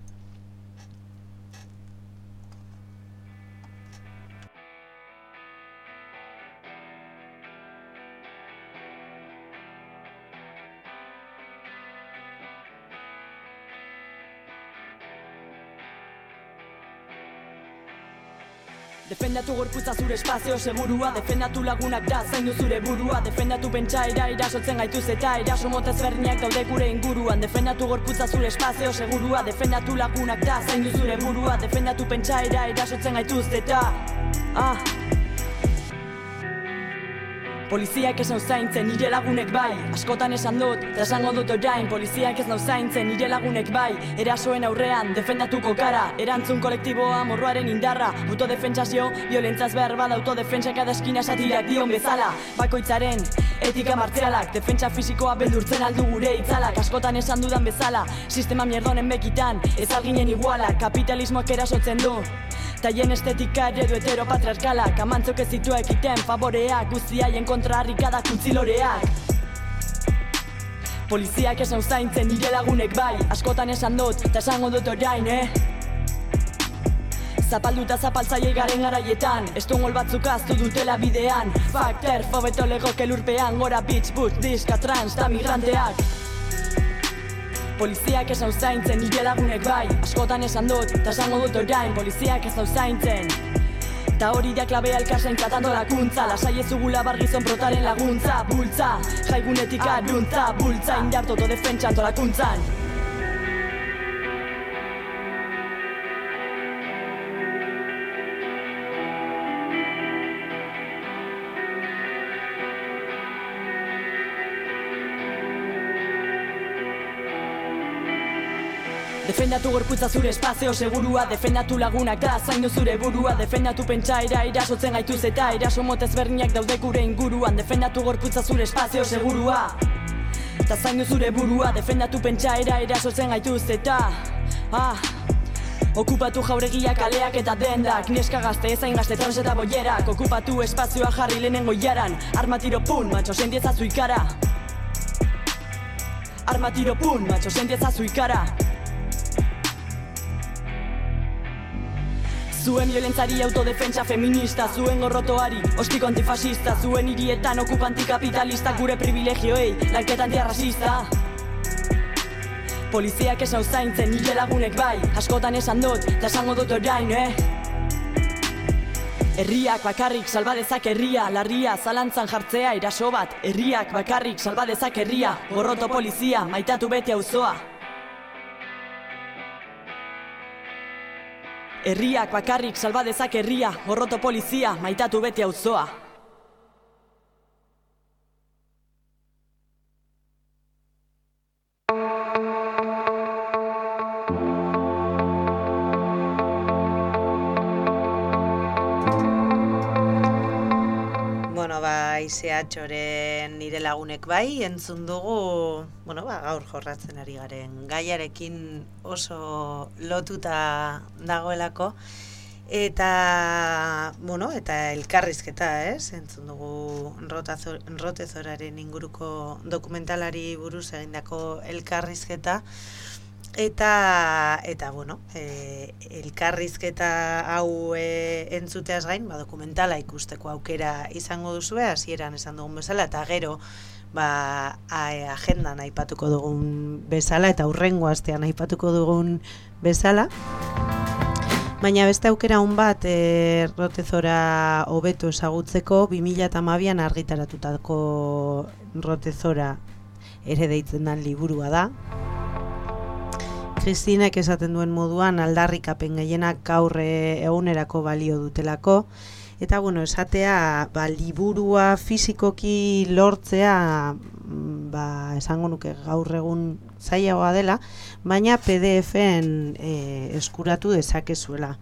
Defendatu gorputza zure espazio segurua. Defendatu lagunak da zaindu zure burua. Defendatu pentsaira irasotzen gaituz eta Iraso motez berdinak daude gure inguruan. Defendatu gorputza zure espazio segurua. Defendatu lagunak da zaindu zure burua. Defendatu pentsaira irasotzen gaituz eta Ah Poliziak ez nau zaintzen, nire lagunek bai. Askotan esan dut, eta esango dut orain Poliziak ez nau zaintzen, nire lagunek bai. Erasoen aurrean, defendatuko kara Erantzun kolektiboa, morroaren indarra. Autodefentsazio, violentzaz behar bada Autodefentsa kada eskina satirak dion bezala. Bakoitzaren, etika martzialak Defentsa fisikoa beldurtzen aldu gure itzalak. Askotan esan dudan bezala Sistema mierdonen bekitan, ez alginen igualak. Kapitalismoak erasotzen du Taien estetika eredu heteropatriarkalak Amantzok ez zitu ekiten favoreak Guztiaien kontra harrikadak utziloreak Poliziak esan zaintzen nire lagunek bai Askotan esan dut, eta esango dut orain, eh? Zapalduta zapaltzaile garen garaietan Estongol batzuk aztu dutela bidean. Fakter, fobeto legoke lurpean Gora bitch, but, diska, trans, ta migranteak Poliziak ez hau zaintzen, nire lagunek bai. Askotan esan dut, eta esango dut orain Poliziak ez hau zaintzen. Ta hori da klabea elkarzaintzat antolakuntza Lasai ez dugula bargizon protaren laguntza Bultza, jaigunetik aruntza Bultza, indartu autodefentsa antolakuntzan Defendatu gorputza zure espazio segurua Defendatu lagunak da zaindu zure burua. Defendatu pentsaira irasotzen gaituz eta Iraso motez berdinak daude gure inguruan. Defendatu gorputza zure espazio segurua. Ta zaindu zure burua Defendatu pentsaira irasotzen gaituz eta Ah, Okupatu jauregiak kaleak eta dendak. Neska gazte ezain gazte trans eta boierak. Okupatu espazioa jarri lehenengo jaran Armatiro pun, macho sentiezazu ikara Armatiro pun, macho sentiezazu ikara Zuen violentzari autodefentsa feminista Zuen gorrotoari, ostiko antifasista Zuen hirietan okupanti-kapitalista Gure privilegioei, lanketa antirrasista Poliziak ez hau zaintzen, nire lagunek bai Askotan esan dut, eta esango dut orain, eh? Herriak bakarrik salba dezak herria Larria zalantzan jartzea iraso bat. Herriak bakarrik salba dezak herria Gorroto polizia, maitatu bete auzoa Herriak bakarrik salba dezak herria. Gorroto polizia, maitatu bete auzoa zehatxoren nire lagunek bai, entzun dugu, bueno, ba, gaur jorratzen ari garen gaiarekin oso lotuta dagoelako, eta, bueno, eta elkarrizketa, ez? Entzun dugu rotezoraren inguruko dokumentalari buruz egindako elkarrizketa, Eta, eta bueno, e, elkarrizketa hau e, entzuteaz gain, ba, dokumentala ikusteko aukera izango duzue, hasieran esan dugun bezala, eta gero, ba, a, agendan aipatuko dugun bezala, eta hurrengo astean aipatuko dugun bezala. Baina beste aukera hon bat, e, rotezora hobeto esagutzeko, 2008an argitaratutako rotezora ere deitzen den liburua da. Kristinek esaten duen moduan aldarrikapen gehienak gaur egunerako balio dutelako. Eta bueno, esatea, ba, liburua fizikoki lortzea, mm, ba, esango nuke gaur egun zailagoa dela, baina PDF-en e, eskuratu dezakezuela.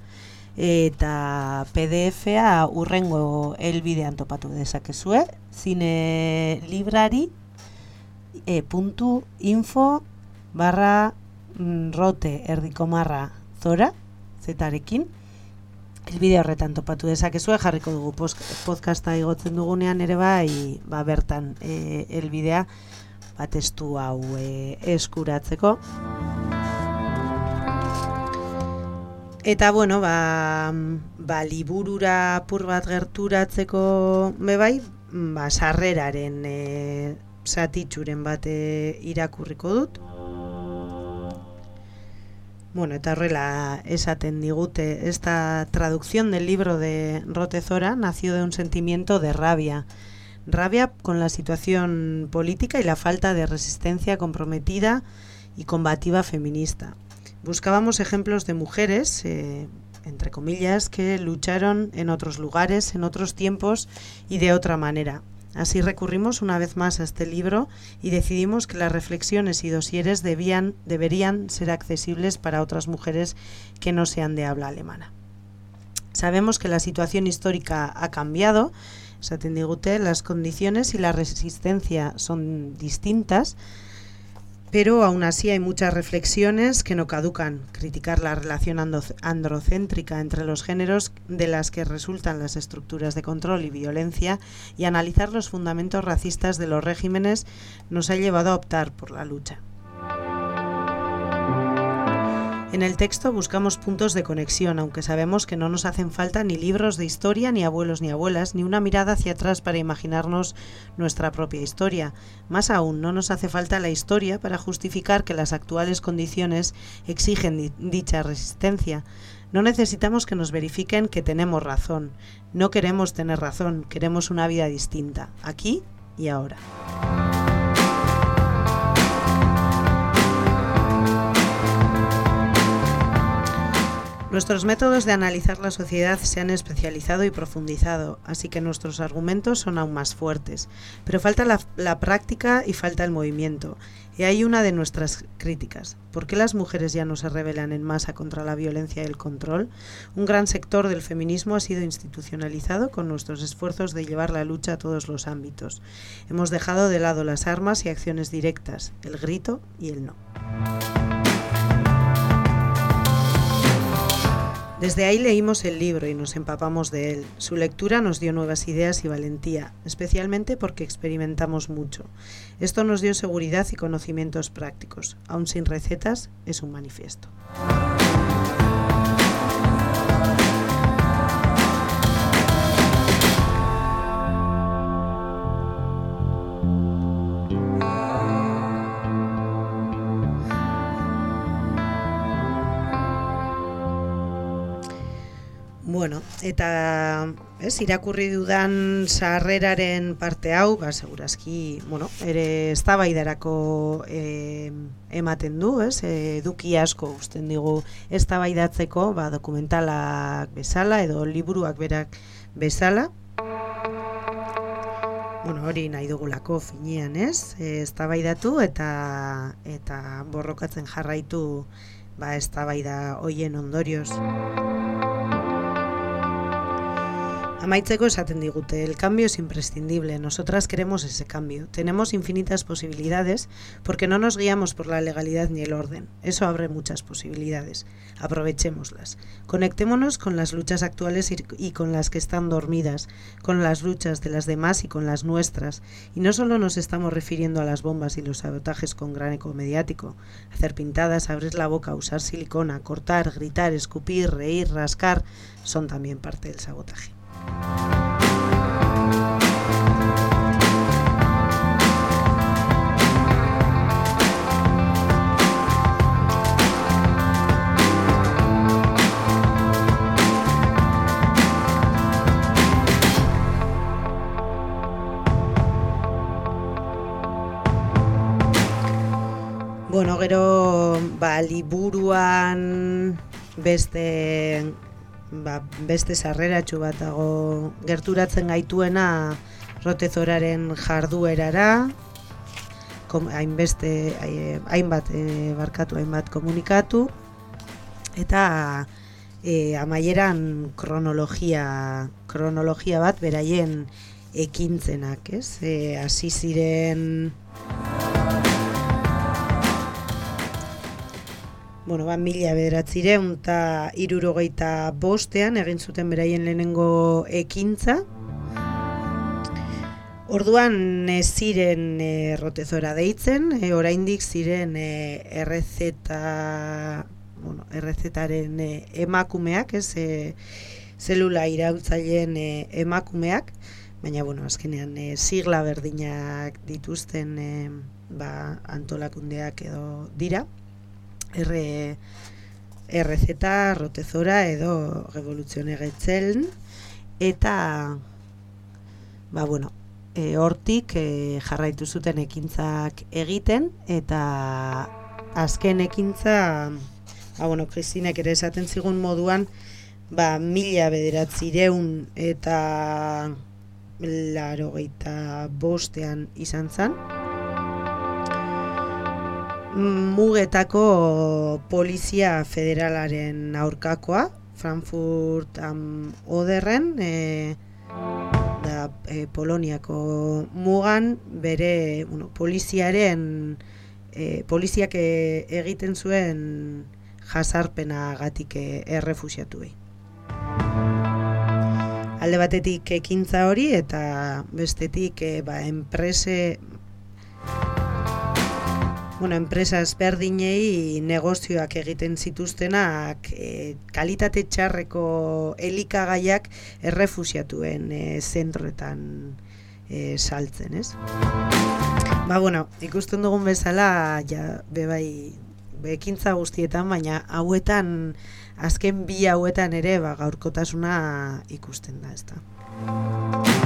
Eta PDF-a urrengo helbidean topatu dezakezue, zine librari e, puntu info barra rote erdiko marra zora, zetarekin, elbide horretan topatu dezakezue, jarriko dugu podcasta igotzen dugunean ere bai, ba bertan e, elbidea bat estu hau e, eskuratzeko. Eta bueno, ba, ba liburura pur bat gerturatzeko be bai, ba sarreraren e, satitxuren bat e, irakurriko dut. Bueno, eta horrela esaten digute, esta traducción del libro de Rotezora nació de un sentimiento de rabia. Rabia con la situación política y la falta de resistencia comprometida y combativa feminista. Buscábamos ejemplos de mujeres, eh, entre comillas, que lucharon en otros lugares, en otros tiempos y de otra manera. Así recurrimos una vez más a este libro y decidimos que las reflexiones y dosieres debían, deberían ser accesibles para otras mujeres que no sean de habla alemana. Sabemos que la situación histórica ha cambiado, las condiciones y la resistencia son distintas, pero aún así hay muchas reflexiones que no caducan. Criticar la relación androcéntrica entre los géneros de las que resultan las estructuras de control y violencia y analizar los fundamentos racistas de los regímenes nos ha llevado a optar por la lucha. En el texto buscamos puntos de conexión, aunque sabemos que no nos hacen falta ni libros de historia, ni abuelos ni abuelas, ni una mirada hacia atrás para imaginarnos nuestra propia historia. Más aún, no nos hace falta la historia para justificar que las actuales condiciones exigen dicha resistencia. No necesitamos que nos verifiquen que tenemos razón. No queremos tener razón, queremos una vida distinta, aquí y ahora. Nuestros métodos de analizar la sociedad se han especializado y profundizado, así que nuestros argumentos son aún más fuertes. Pero falta la, práctica y falta el movimiento. Y hay una de nuestras críticas. ¿Por qué las mujeres ya no se rebelan en masa contra la violencia y el control? Un gran sector del feminismo ha sido institucionalizado con nuestros esfuerzos de llevar la lucha a todos los ámbitos. Hemos dejado de lado las armas y acciones directas, el grito y el no. Desde ahí leímos el libro y nos empapamos de él. Su lectura nos dio nuevas ideas y valentía, especialmente porque experimentamos mucho. Esto nos dio seguridad y conocimientos prácticos. Aún sin recetas, es un manifiesto. Bueno, eta ez, irakurri dudan sarreraren parte hau, ba, segurazki, bueno, ere eztabaidarako e, ematen du, ez, eduki asko usten digu eztabaidatzeko, ba, dokumentalak bezala edo liburuak berak bezala. Bueno, hori nahi dugulako finean, ez, eztabaidatu eta eta borrokatzen jarraitu ba, eztabaida hoien ondorioz. Amaitzeko esaten digute, el cambio es imprescindible, nosotras queremos ese cambio. Tenemos infinitas posibilidades porque no nos guiamos por la legalidad ni el orden. Eso abre muchas posibilidades. Aprovechémoslas. Conectémonos con las luchas actuales y, y con las que están dormidas, con las luchas de las demás y con las nuestras. Y no solo nos estamos refiriendo a las bombas y los sabotajes con gran eco mediático. Hacer pintadas, abrir la boca, usar silicona, cortar, gritar, escupir, reír, rascar, son también parte del sabotaje. Bueno, gero ba, liburuan beste ba, beste sarreratxu bat dago gerturatzen gaituena rotezoraren jarduerara kom, hainbeste hai- hainbat e, barkatu hainbat komunikatu eta e, amaieran kronologia kronologia bat beraien ekintzenak, ez? E, hasi ziren bueno, ba, mila bederatzireun eta irurogeita bostean egin zuten beraien lehenengo ekintza. Orduan ez ziren e, rotezora deitzen, e, oraindik ziren e, RZ, bueno, RZaren e, emakumeak, ez, e, zelula iraultzaileen e, emakumeak, baina, bueno, azkenean e, sigla berdinak dituzten e, ba, antolakundeak edo dira. R, RZ, Rotezora edo Revoluzione Getzeln eta ba bueno, e, hortik e, jarraitu zuten ekintzak egiten eta azken ekintza ba bueno, Kristinek ere esaten zigun moduan ba mila bederatzireun eta larogeita bostean izan zen mugetako polizia federalaren aurkakoa, Frankfurt am Oderren, e, da e, Poloniako mugan bere bueno, poliziaren e, poliziak e, egiten zuen jasarpenagatik e, errefusiatuei. Alde batetik ekintza hori eta bestetik e, ba, enprese bueno, enpresa ezberdinei negozioak egiten zituztenak e, kalitate txarreko elikagaiak errefusiatuen e, zentroetan e, saltzen, ez? Ba, bueno, ikusten dugun bezala, ja, bebai, bekintza guztietan, baina hauetan, azken bi hauetan ere, ba, gaurkotasuna ikusten da, ezta. Bueno,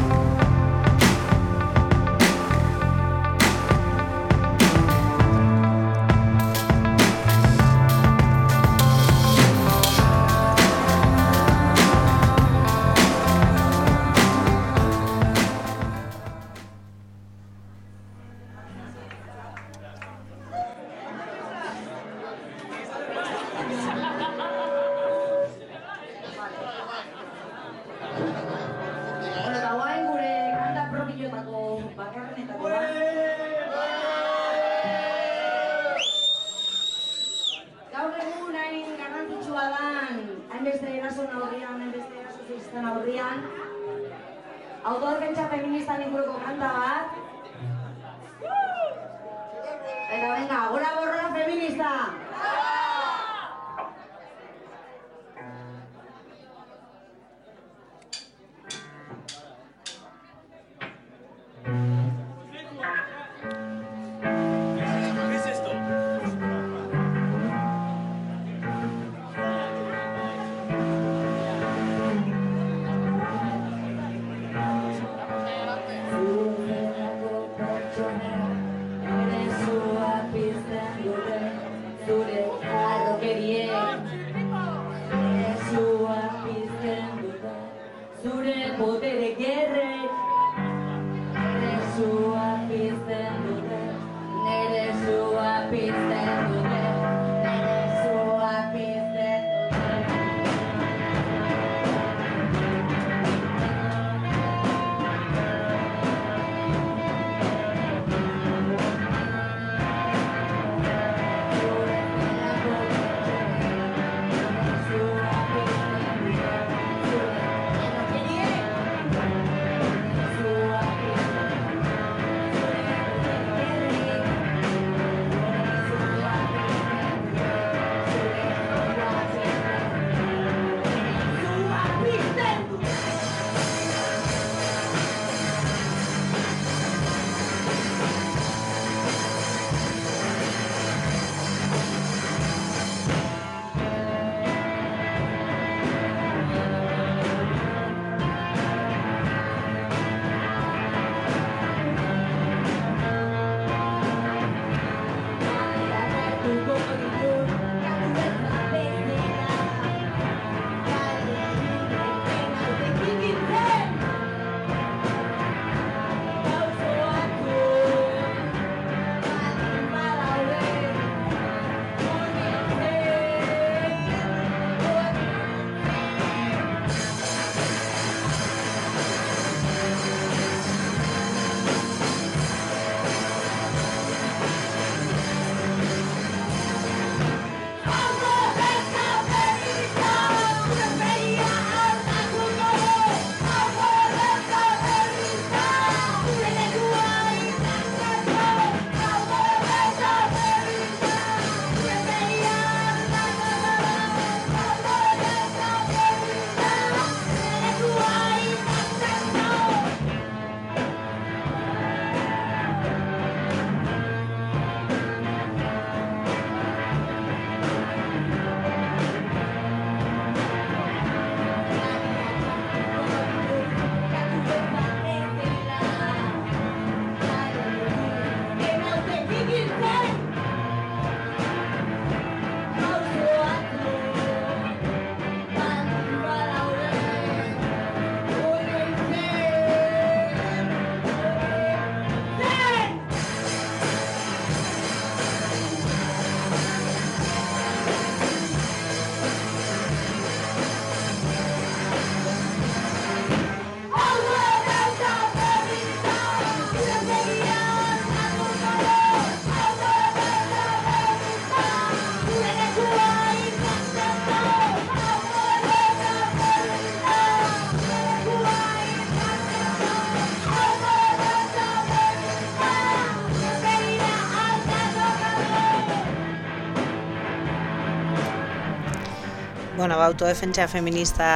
autodefentsa feminista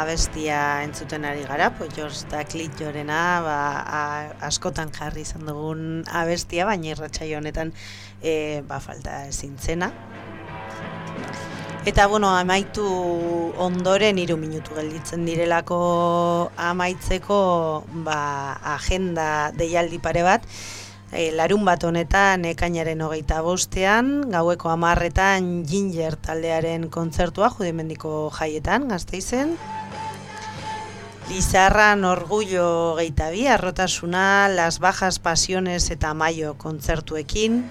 abestia entzuten ari gara, pues George Daklit jorena, ba, a, askotan jarri izan dugun abestia, baina irratsaio honetan e, ba, falta ezin zena. Eta, bueno, amaitu ondoren hiru minutu gelditzen direlako amaitzeko ba, agenda deialdi pare bat, e, larun bat honetan ekainaren hogeita bostean, gaueko amarretan Ginger taldearen kontzertua judimendiko jaietan, gazteizen. Lizarran orgullo geita bi, arrotasuna, las bajas pasiones eta maio kontzertuekin.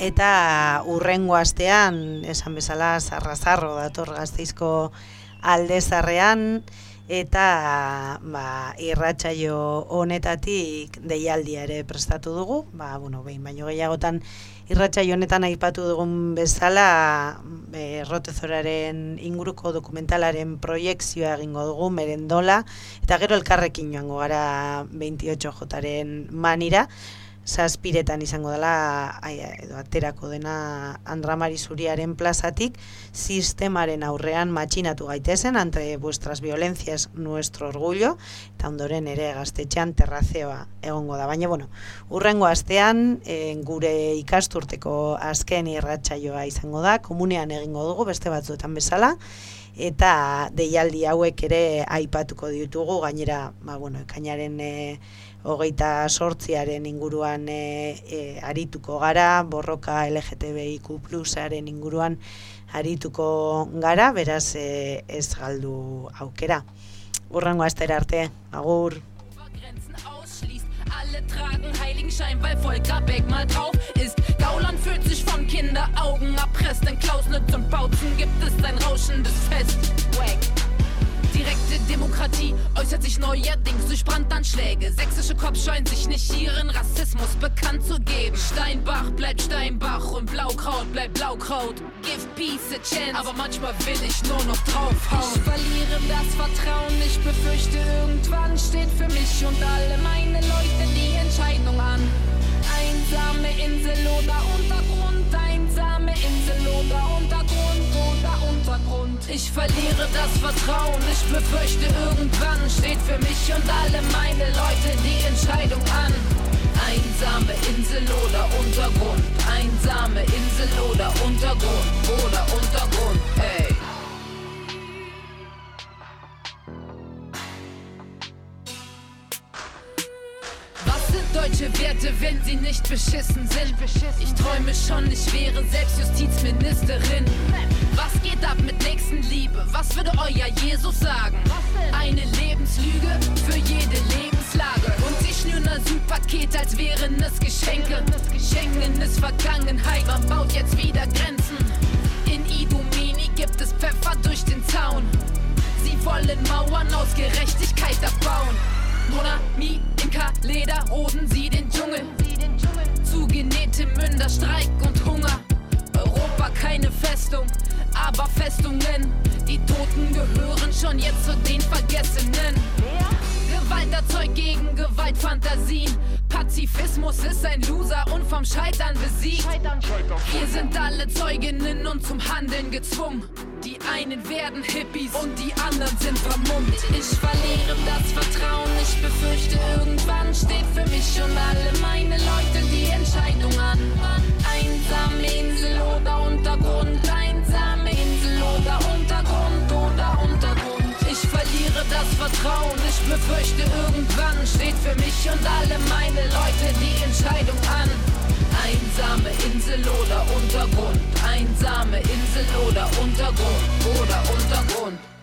Eta urrengo astean, esan bezala, zarrazarro dator gazteizko aldezarrean, eta ba, irratsaio honetatik deialdia ere prestatu dugu, ba, bueno, behin baino gehiagotan irratsaio honetan aipatu dugun bezala errotezoraren inguruko dokumentalaren proiektzioa egingo dugu merendola, eta gero elkarrekin joango gara 28 jotaren manira, zazpiretan izango dela edo aterako dena Andramari Zuriaren plazatik sistemaren aurrean matxinatu gaitezen ante vuestras violencias nuestro orgullo eta ondoren ere gaztetxean terrazeoa egongo da. Baina bueno urrengo astean e, gure ikasturteko azken irratsaioa izango da komunean egingo dugu beste batzuetan bezala eta deialdi hauek ere aipatuko ditugu gainera ba bueno ekainaren e, hogeita sortziaren inguruan e, e, arituko gara, borroka LGTBIQ plusaren inguruan arituko gara, beraz e, ez galdu aukera. Urrango astera arte, agur. Alle tragen Heiligenschein, weil Volker Beck mal drauf ist. Gauland fühlt sich von Kinderaugen erpresst. In Klausnitz und Bautzen gibt es ein rauschendes Fest. Wack. Direkte Demokratie äußert sich neuerdings durch Brandanschläge. Sächsische Cops scheuen sich nicht ihren Rassismus bekannt zu geben. Steinbach bleibt Steinbach und Blaukraut bleibt Blaukraut. Give peace a chance, aber manchmal will ich nur noch draufhauen. Ich verliere das Vertrauen, ich befürchte irgendwann steht für mich und alle meine Leute die Entscheidung Ich verliere das Vertrauen, ich befürchte irgendwann steht für mich und alle meine Leute die Entscheidung an. Einsame Insel oder Untergrund, einsame Insel oder Untergrund oder Untergrund, ey. Werte, wenn sie nicht beschissen sind? Ich träume schon, ich wäre Selbstjustizministerin. Was geht ab mit Nächstenliebe? Was würde euer Jesus sagen? Eine Lebenslüge für jede Lebenslage. Und sie schnüren Asylpaket, als wären es Geschenke. Schengen ist Vergangenheit, man baut jetzt wieder Grenzen. In Idomeni gibt es Pfeffer durch den Zaun. Sie wollen Mauern aus Gerechtigkeit abbauen. Monami, Inka, Leder, roden sie den Dschungel. Zugenähte Münder, Streik und Hunger. Europa keine Festung, aber Festungen. Die Toten gehören schon jetzt zu den Vergessenen. Gewalt erzeugt gegen Gewalt Fantasien. Pazifismus ist ein Loser und vom Scheitern besiegt. Wir sind alle Zeuginnen und zum Handeln gezwungen. Die einen werden Hippies und die anderen sind vermummt. Ich verliere das Vertrauen, ich befürchte irgendwann steht für mich und alle meine Leute die Entscheidung an. Einsame Insel oder Untergrund, einsame Insel oder Untergrund oder Untergrund. Das Vertrauen, ich befürchte irgendwann steht für mich und alle meine Leute die Entscheidung an. Einsame Insel oder Untergrund, einsame Insel oder Untergrund oder Untergrund.